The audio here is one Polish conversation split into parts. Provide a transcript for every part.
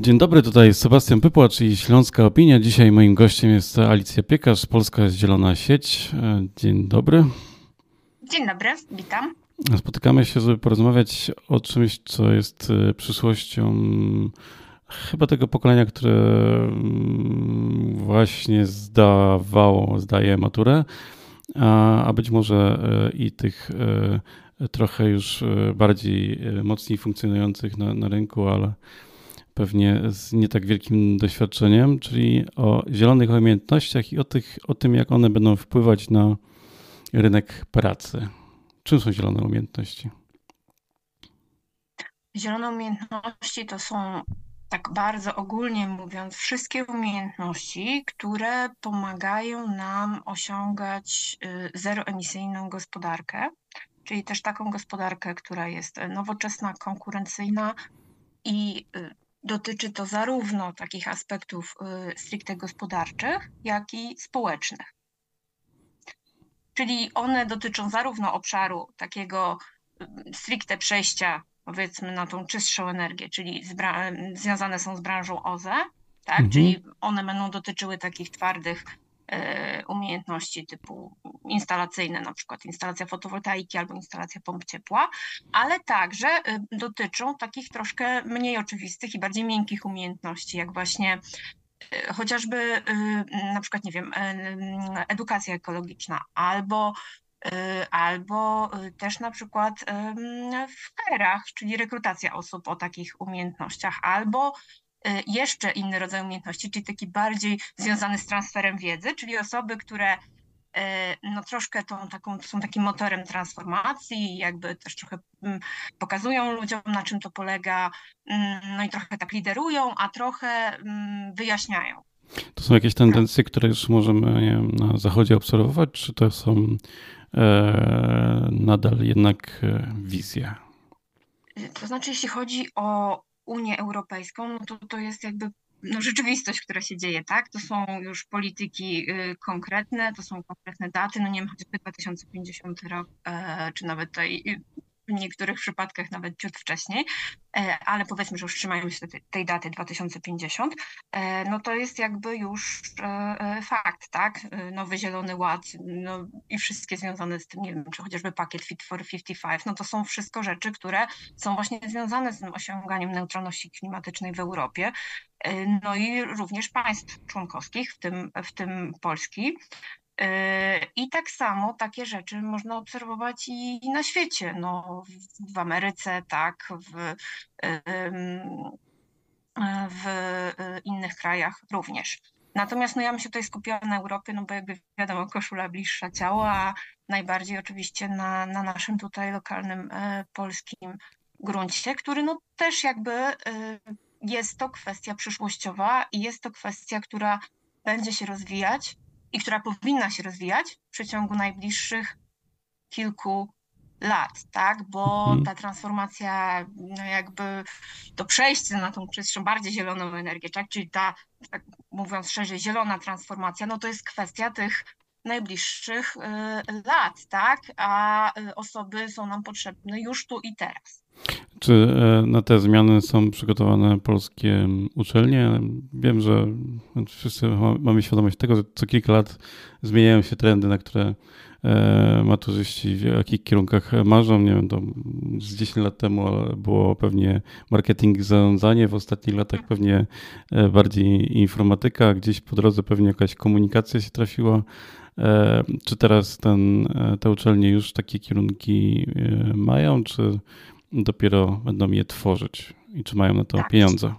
Dzień dobry, tutaj Sebastian Pypła, czyli Śląska Opinia. Dzisiaj moim gościem jest Alicja Piekarz, Polska Zielona Sieć. Dzień dobry. Dzień dobry, witam. Spotykamy się, żeby porozmawiać o czymś, co jest e, przyszłością chyba tego pokolenia, które mm, właśnie zdawało, zdaje maturę, a, a być może e, i tych e, trochę już bardziej mocniej funkcjonujących na, na rynku, ale pewnie z nie tak wielkim doświadczeniem, czyli o zielonych umiejętnościach i o, tych, o tym, jak one będą wpływać na rynek pracy. Czym są zielone umiejętności? Zielone umiejętności to są, tak bardzo ogólnie mówiąc, wszystkie umiejętności, które pomagają nam osiągać y, zeroemisyjną gospodarkę, czyli też taką gospodarkę, która jest nowoczesna, konkurencyjna i y, dotyczy to zarówno takich aspektów y, stricte gospodarczych, jak i społecznych. Czyli one dotyczą zarówno obszaru takiego y, stricte przejścia, powiedzmy, na tą czystszą energię, czyli związane są z branżą OZE, tak? Mhm. czyli one będą dotyczyły takich twardych umiejętności typu instalacyjne, na przykład instalacja fotowoltaiki albo instalacja pomp ciepła, ale także e, dotyczą takich troszkę mniej oczywistych i bardziej miękkich umiejętności, jak właśnie e, chociażby na przykład, nie wiem, edukacja ekologiczna albo albo też na przykład w HR-ach, czyli rekrutacja osób o takich umiejętnościach, albo Y, jeszcze inny rodzaj umiejętności, czyli taki bardziej związany z transferem wiedzy, czyli osoby, które y, no troszkę tą taką, są takim motorem transformacji, jakby też trochę mm, pokazują ludziom, na czym to polega, mm, no i trochę tak liderują, a trochę mm, wyjaśniają. To są jakieś tendencje, które już możemy wiem, na zachodzie obserwować, czy to są e, nadal jednak e, wizje? To znaczy, jeśli chodzi o Unię Europejską, no to to jest jakby no, rzeczywistość, która się dzieje, tak? To są już polityki y, konkretne, to są konkretne daty, no nie wiem, chociażby 2050 rok, e, czy nawet tutaj w niektórych przypadkach nawet ciut wcześniej, e, ale powiedzmy, że już trzymają się tej daty 2050, e, no to jest jakby już e, fakt, tak? Nowy Zielony Ład no i wszystkie związane z tym, nie wiem, czy chociażby pakiet Fit for 55, no to są wszystko rzeczy, które są właśnie związane z tym osiąganiem neutralności klimatycznej w Europie, no i również państw członkowskich, w tym, w tym Polski. I tak samo takie rzeczy można obserwować i, na świecie, no, w Ameryce, tak, w, w innych krajach również. Natomiast no, ja bym się tutaj skupiała na Europie, no bo jakby wiadomo, koszula bliższa ciała, a najbardziej oczywiście na, na naszym tutaj lokalnym e, polskim gruncie, który no też jakby e, jest to kwestia przyszłościowa i jest to kwestia, która będzie się rozwijać i która powinna się rozwijać w przeciągu najbliższych kilku lat, tak? Bo mhm. ta transformacja, no jakby to przejście na tą czystszą, bardziej zieloną energię, tak? Czyli ta, tak mówiąc szerzej, zielona transformacja, no to jest kwestia tych najbliższych y, lat, tak? A y, osoby są nam potrzebne już tu i teraz. Czy e, na te zmiany są przygotowane polskie uczelnie? Wiem, że wszyscy mamy świadomość tego, że co kilka lat zmieniają się trendy, na które e, maturzyści w jakich kierunkach marzą. Nie wiem, to z 10 lat temu było pewnie marketing i zarządzanie, w ostatnich latach pewnie e, bardziej informatyka, gdzieś po drodze pewnie jakaś komunikacja się trafiła. Czy teraz ten, te uczelnie już takie kierunki mają, czy dopiero będą je tworzyć i czy mają na to tak. pieniądze.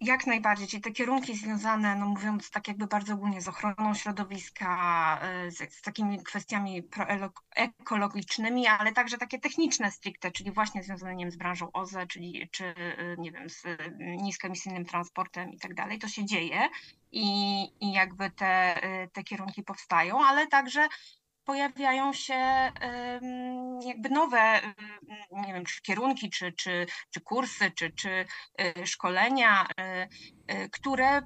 Jak najbardziej, czyli te kierunki związane, no mówiąc tak jakby bardzo ogólnie, z ochroną środowiska, y, z, z takimi kwestiami ekologicznymi, ale także takie techniczne stricte, czyli właśnie związane nie wiem, z branżą OZE, czyli czy y, nie wiem, z niskoemisyjnym transportem i tak dalej, to się dzieje i, i jakby te, y, te kierunki powstają, ale także pojawiają się jakby nowe, nie wiem, czy kierunki, czy, czy, czy kursy, czy, czy y, szkolenia, y, y, które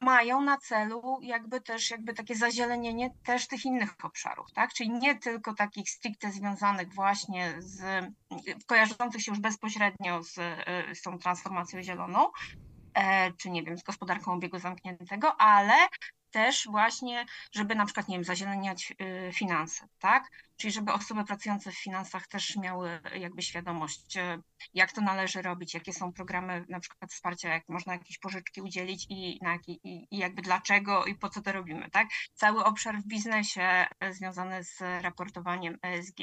mają na celu jakby też jakby takie zazielenienie też tych innych obszarów, tak? Czyli nie tylko takich stricte związanych właśnie z, kojarzących się już bezpośrednio z, z tą transformacją zieloną, czy nie wiem, z gospodarką obiegu zamkniętego, ale też właśnie, żeby na przykład, nie wiem, zazieleniać y, finanse, tak? Czyli żeby osoby pracujące w finansach też miały jakby świadomość, y, jak to należy robić, jakie są programy na przykład wsparcia, jak można jakieś pożyczki udzielić i, na, i, i jakby dlaczego i po co to robimy, tak? Cały obszar w biznesie y, związany z raportowaniem ESG,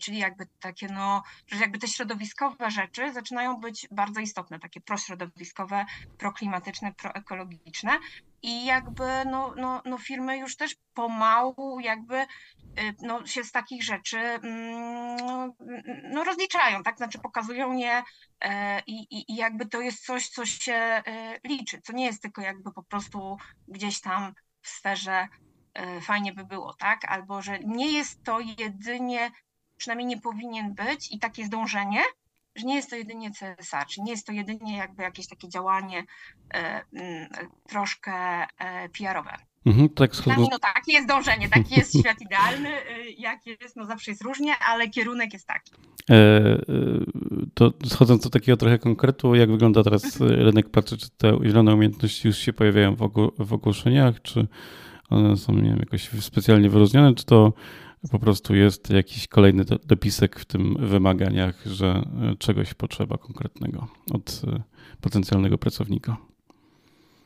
czyli jakby takie, no, że jakby te środowiskowe rzeczy zaczynają być bardzo istotne, takie prośrodowiskowe, proklimatyczne, proekologiczne, i jakby no, no, no firmy już też pomału jakby y, no, się z takich rzeczy mm, no, rozliczają, tak? Znaczy pokazują je e, i, i jakby to jest coś, co się e, liczy, co nie jest tylko jakby po prostu gdzieś tam w sferze e, fajnie by było, tak? Albo że nie jest to jedynie, przynajmniej nie powinien być i takie zdążenie, że nie jest to jedynie CSA, czy nie jest to jedynie jakby jakieś takie działanie e, troszkę e, PR-owe. Mhm, tak schodząc... no takie jest dążenie, taki jest świat idealny, e, jak jest, no zawsze jest różnie, ale kierunek jest taki. E, to schodząc do takiego trochę konkretu, jak wygląda teraz mhm. rynek pracy, czy te zielone umiejętności już się pojawiają w, w ogłoszeniach, czy one są nie wiem, jakoś specjalnie wyróżnione, czy to po prostu jest jakiś kolejny dopisek w tym wymaganiach, że e, czegoś potrzeba konkretnego od e, potencjalnego pracownika?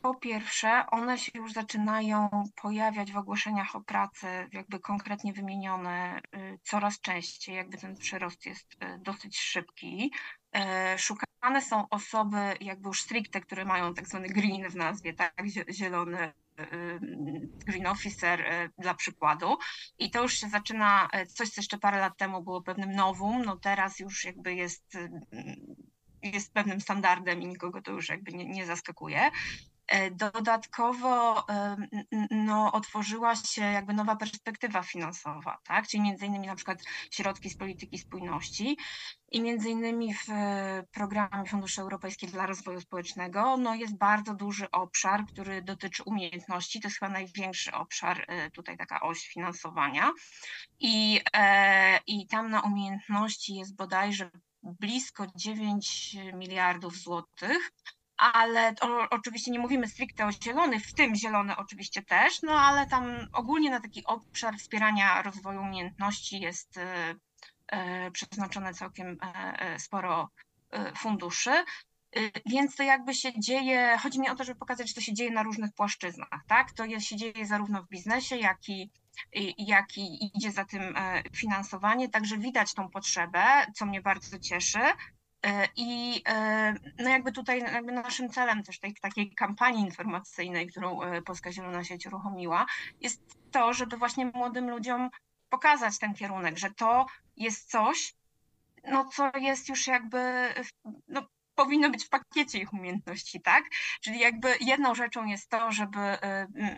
Po pierwsze, one się już zaczynają pojawiać w ogłoszeniach o pracę, jakby konkretnie wymienione y, coraz częściej, jakby ten przyrost jest dosyć szybki. E, szukane są osoby jakby już stricte, które mają tak zwany green w nazwie, tak, zielony Green Officer e, dla przykładu. I to już się zaczyna, e, coś co jeszcze parę lat temu było pewnym nowum, no teraz już jakby jest, jest pewnym standardem i nikogo to już jakby nie, nie zaskakuje. E, dodatkowo no, otworzyła się jakby nowa perspektywa finansowa, tak? czyli między innymi na przykład środki z polityki spójności i między innymi w programie Funduszy Europejskich dla Rozwoju Społecznego no, jest bardzo duży obszar, który dotyczy umiejętności, to jest chyba największy obszar, e, tutaj taka oś finansowania. I, e, i tam na umiejętności jest bodajże blisko 9 miliardów złotych, ale o, oczywiście nie mówimy stricte o zielonych, w tym zielone oczywiście też, no ale tam ogólnie na taki obszar wspierania rozwoju umiejętności jest e, e, przeznaczone całkiem e, sporo funduszy. Więc to jakby się dzieje, chodzi mi o to, żeby pokazać, że to się dzieje na różnych płaszczyznach, tak? To się dzieje zarówno w biznesie, jak i, jak i idzie za tym finansowanie, także widać tą potrzebę, co mnie bardzo cieszy. E, I e, no jakby tutaj jakby naszym celem też tej takiej kampanii informacyjnej, którą e, Polska Zielona Sieć uruchomiła, jest to, żeby właśnie młodym ludziom pokazać ten kierunek, że to jest coś, no co jest już jakby, no, powinno być w pakiecie ich umiejętności, tak? Czyli jakby jedną rzeczą jest to, żeby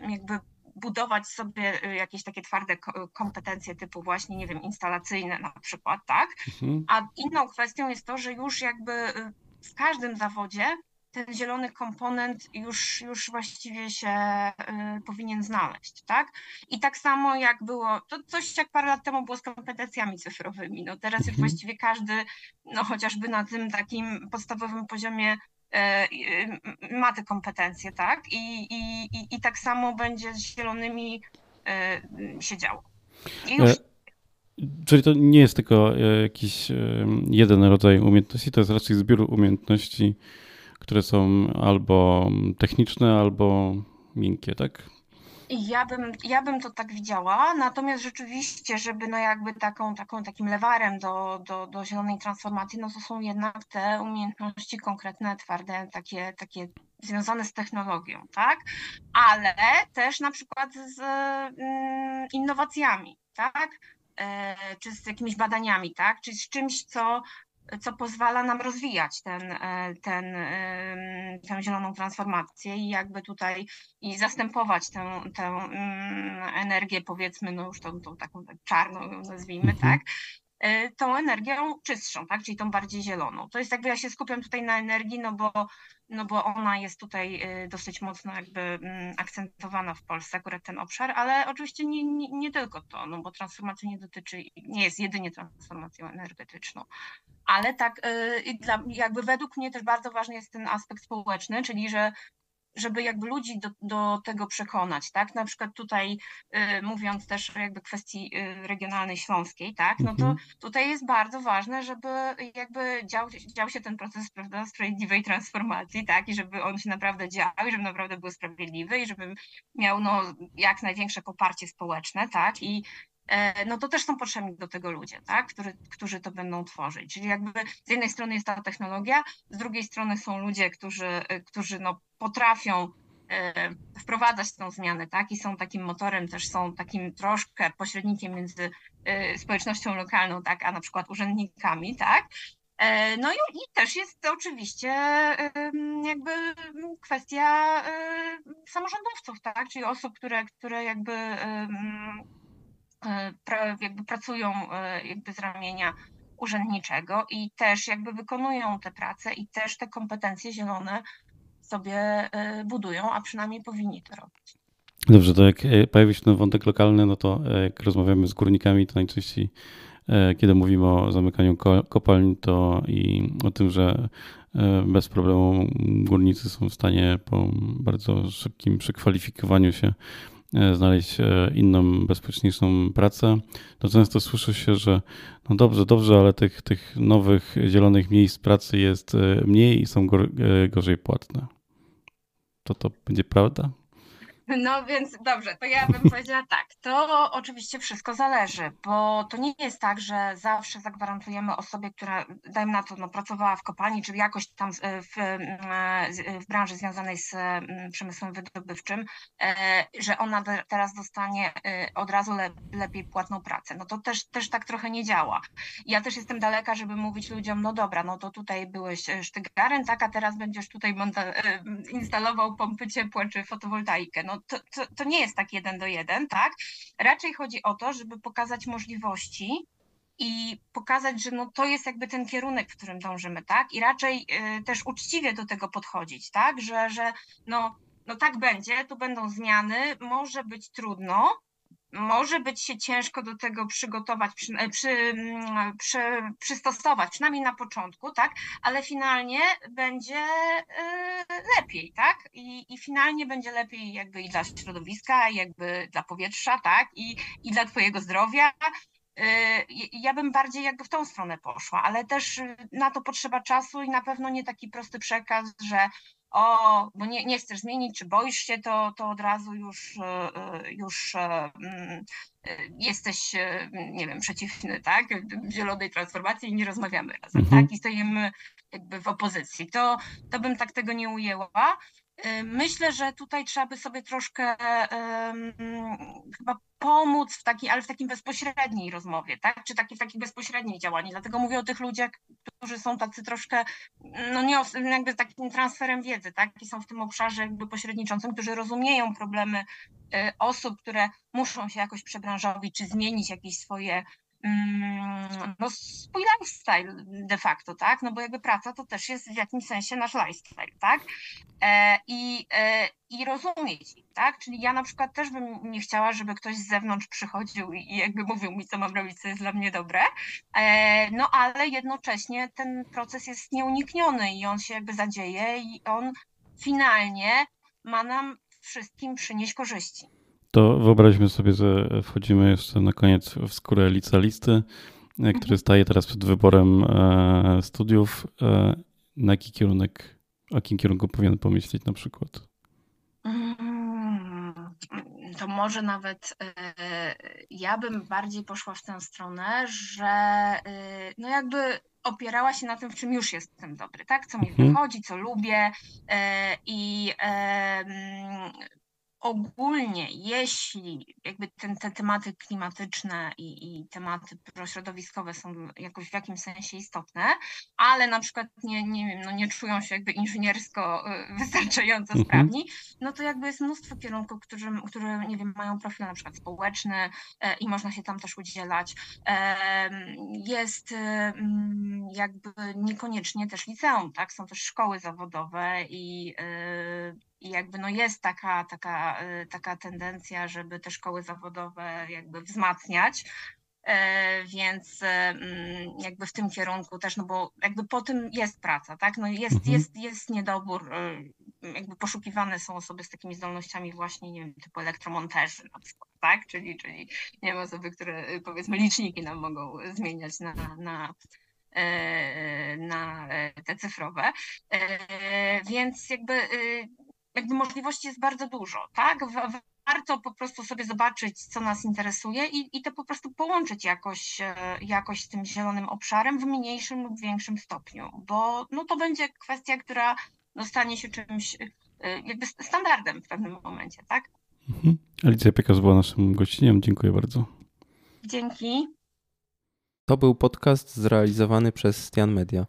jakby budować sobie y, jakieś takie twarde kompetencje typu właśnie, nie wiem, instalacyjne na przykład, tak? Mhm. A inną kwestią jest to, że już jakby y, w każdym zawodzie ten zielony komponent już, już właściwie się y, powinien znaleźć, tak? I tak samo jak było, to coś jak parę lat temu było z kompetencjami cyfrowymi, no teraz już mhm. właściwie każdy, no chociażby na tym takim podstawowym poziomie E, ma te kompetencje, tak? I, i, i, tak samo będzie z zielonymi e, się działo. I już... E, czyli to nie jest tylko jakiś jeden rodzaj umiejętności, to jest raczej zbiór umiejętności, które są albo techniczne, albo miękkie, tak? Ja bym, ja bym to tak widziała, natomiast rzeczywiście, żeby no jakby taką, taką takim lewarem do, do, do zielonej transformacji, no to są jednak te umiejętności konkretne, twarde, takie, takie związane z technologią, tak? Ale też na przykład z mm, innowacjami, tak? E, czy z jakimiś badaniami, tak? Czy z czymś, co co pozwala nam rozwijać ten, e, ten, tę zieloną transformację i jakby tutaj i zastępować tę, tę mm, energię, powiedzmy, no już tą, tą taką tak czarną nazwijmy, mhm. tak, tą energią czystszą, tak, czyli tą bardziej zieloną. To jest jakby ja się skupiam tutaj na energii, no bo, no bo ona jest tutaj e, dosyć mocno jakby mm, akcentowana w Polsce, akurat ten obszar, ale oczywiście nie, nie, nie tylko to, no bo transformacja nie dotyczy, nie jest jedynie transformacją energetyczną ale tak dla, jakby według mnie też bardzo ważny jest ten aspekt społeczny, czyli że żeby jakby ludzi do, do tego przekonać, tak? Na przykład tutaj y, mówiąc też jakby kwestii y, regionalnej śląskiej, tak? No to mhm. tutaj jest bardzo ważne, żeby jakby dział, dział się ten proces, prawda, sprawiedliwej transformacji, tak? I żeby on się naprawdę dział i żeby naprawdę był sprawiedliwy i żeby miał no jak największe poparcie społeczne, tak? I no to też są potrzebni do tego ludzie, tak? Którzy, którzy to będą tworzyć. Czyli jakby z jednej strony jest ta technologia, z drugiej strony są ludzie, którzy, e, którzy no potrafią e, wprowadzać tą zmianę, tak? I są takim motorem, też są takim troszkę pośrednikiem między społecznością lokalną, tak, a na przykład urzędnikami, tak? No i, i też jest oczywiście jakby kwestia samorządowców, tak? Czyli osób, które, które jakby E, pra, jakby pracują e, jakby z ramienia urzędniczego i też jakby wykonują te prace i też te kompetencje zielone sobie e, budują, a przynajmniej powinni to robić. Dobrze, to jak pojawi się ten wątek lokalny, no to jak rozmawiamy z górnikami, to najczęściej kiedy mówimy o zamykaniu kopalń, to i o tym, że bez problemu górnicy są w stanie po bardzo szybkim przekwalifikowaniu się E, znaleźć e, inną, bezpieczniejszą pracę, to często słyszy się, że no dobrze, dobrze, ale tych, tych nowych zielonych miejsc pracy jest e, mniej i są gorzej płatne. To to będzie prawda? No więc dobrze, to ja bym powiedziała tak. To oczywiście wszystko zależy, bo to nie jest tak, że zawsze zagwarantujemy osobie, która, dajmy na to, no, pracowała w kopalni, czy jakoś tam w, w branży związanej z mm, przemysłem wydobywczym, e, że ona teraz dostanie e, od razu le, lepiej płatną pracę. No to też, też tak trochę nie działa. Ja też jestem daleka, żeby mówić ludziom, no dobra, no to tutaj byłeś e, sztygarem, tak, a teraz będziesz tutaj instalował pompy ciepłe czy fotowoltaikę. No to, to, to nie jest tak jeden do jeden, tak? Raczej chodzi o to, żeby pokazać możliwości i pokazać, że no to jest jakby ten kierunek, w którym dążymy, tak? I raczej y, też uczciwie do tego podchodzić, tak? Że, że no, no tak będzie, tu będą zmiany, może być trudno, może być się ciężko do tego przygotować, przy, e, przy, mm, przy, przystosować, przynajmniej na początku, tak, ale finalnie będzie e, lepiej, tak, I, i finalnie będzie lepiej jakby i dla środowiska, jakby dla powietrza, tak, i, i dla twojego zdrowia, e, ja bym bardziej jakby w tą stronę poszła, ale też na to potrzeba czasu i na pewno nie taki prosty przekaz, że o, bo nie, nie chcesz zmienić, czy boisz się, to, to od razu już, e, e, już e, mm, jesteś, nie wiem, przeciwny, tak, zielonej transformacji i nie rozmawiamy razem, mhm. tak, i stajemy jakby w opozycji. To, to bym tak tego nie ujęła. Myślę, że tutaj trzeba by sobie troszkę um, chyba pomóc w takiej, ale w takim bezpośredniej rozmowie, tak? Czy taki, w takim bezpośredniej działaniu. Dlatego mówię o tych ludziach, którzy są tacy troszkę, no nie jakby takim transferem wiedzy, tak? I są w tym obszarze jakby pośredniczącym, którzy rozumieją problemy y, osób, które muszą się jakoś przebranżowić, czy zmienić jakieś swoje no, swój lifestyle de facto, tak? No bo jakby praca to też jest w jakimś sensie nasz lifestyle, tak? E, I, e, i rozumieć tak? Czyli ja na przykład też bym nie chciała, żeby ktoś z zewnątrz przychodził i jakby mówił mi, co mam robić, co jest dla mnie dobre, e, no ale jednocześnie ten proces jest nieunikniony i on się jakby zadzieje i on finalnie ma nam wszystkim przynieść korzyści. To wyobraźmy sobie, że wchodzimy jeszcze na koniec w skórę licealisty, e, który mhm. staje teraz przed wyborem e, studiów. E, na jaki kierunek, o jakim kierunku powinien pomyśleć na przykład? Mm, to może nawet ja bym bardziej poszła w tę stronę, że no jakby opierała się na tym, w czym już jestem dobry, tak? Co mi mhm. wychodzi, co lubię i ogólnie, jeśli jakby ten, te tematy klimatyczne i, i tematy prośrodowiskowe są jakoś w jakimś sensie istotne, ale na przykład nie, nie wiem, no nie czują się jakby inżyniersko y, wystarczająco mhm. sprawni, no to jakby jest mnóstwo kierunków, które, które nie wiem, mają profil na przykład społeczny e, i można się tam też udzielać. Jest mm, jakby niekoniecznie też liceum, tak? Są też szkoły zawodowe i i jakby no jest taka, taka, y, taka tendencja, żeby te szkoły zawodowe jakby wzmacniać. E, więc mm, jakby w tym kierunku też, no bo jakby po tym jest praca, tak? No jest, mhm. jest, jest niedobór, e, jakby poszukiwane są osoby z takimi zdolnościami właśnie, nie wiem, typu elektromonterzy na przykład, tak? Czyli, czyli nie wiem, osoby, które powiedzmy liczniki nam mogą zmieniać na, na na te cyfrowe. Więc jakby, jakby możliwości jest bardzo dużo, tak? warto po prostu sobie zobaczyć, co nas interesuje i, i to po prostu połączyć jakoś, e, jakoś z tym zielonym obszarem w mniejszym lub większym stopniu, bo no, to będzie kwestia, która no, stanie się czymś e, jakby standardem w pewnym momencie, tak? Mhm. Alicja Piekarz była naszym gościem. Dziękuję bardzo. Dzięki. To był podcast zrealizowany przez Stian Media.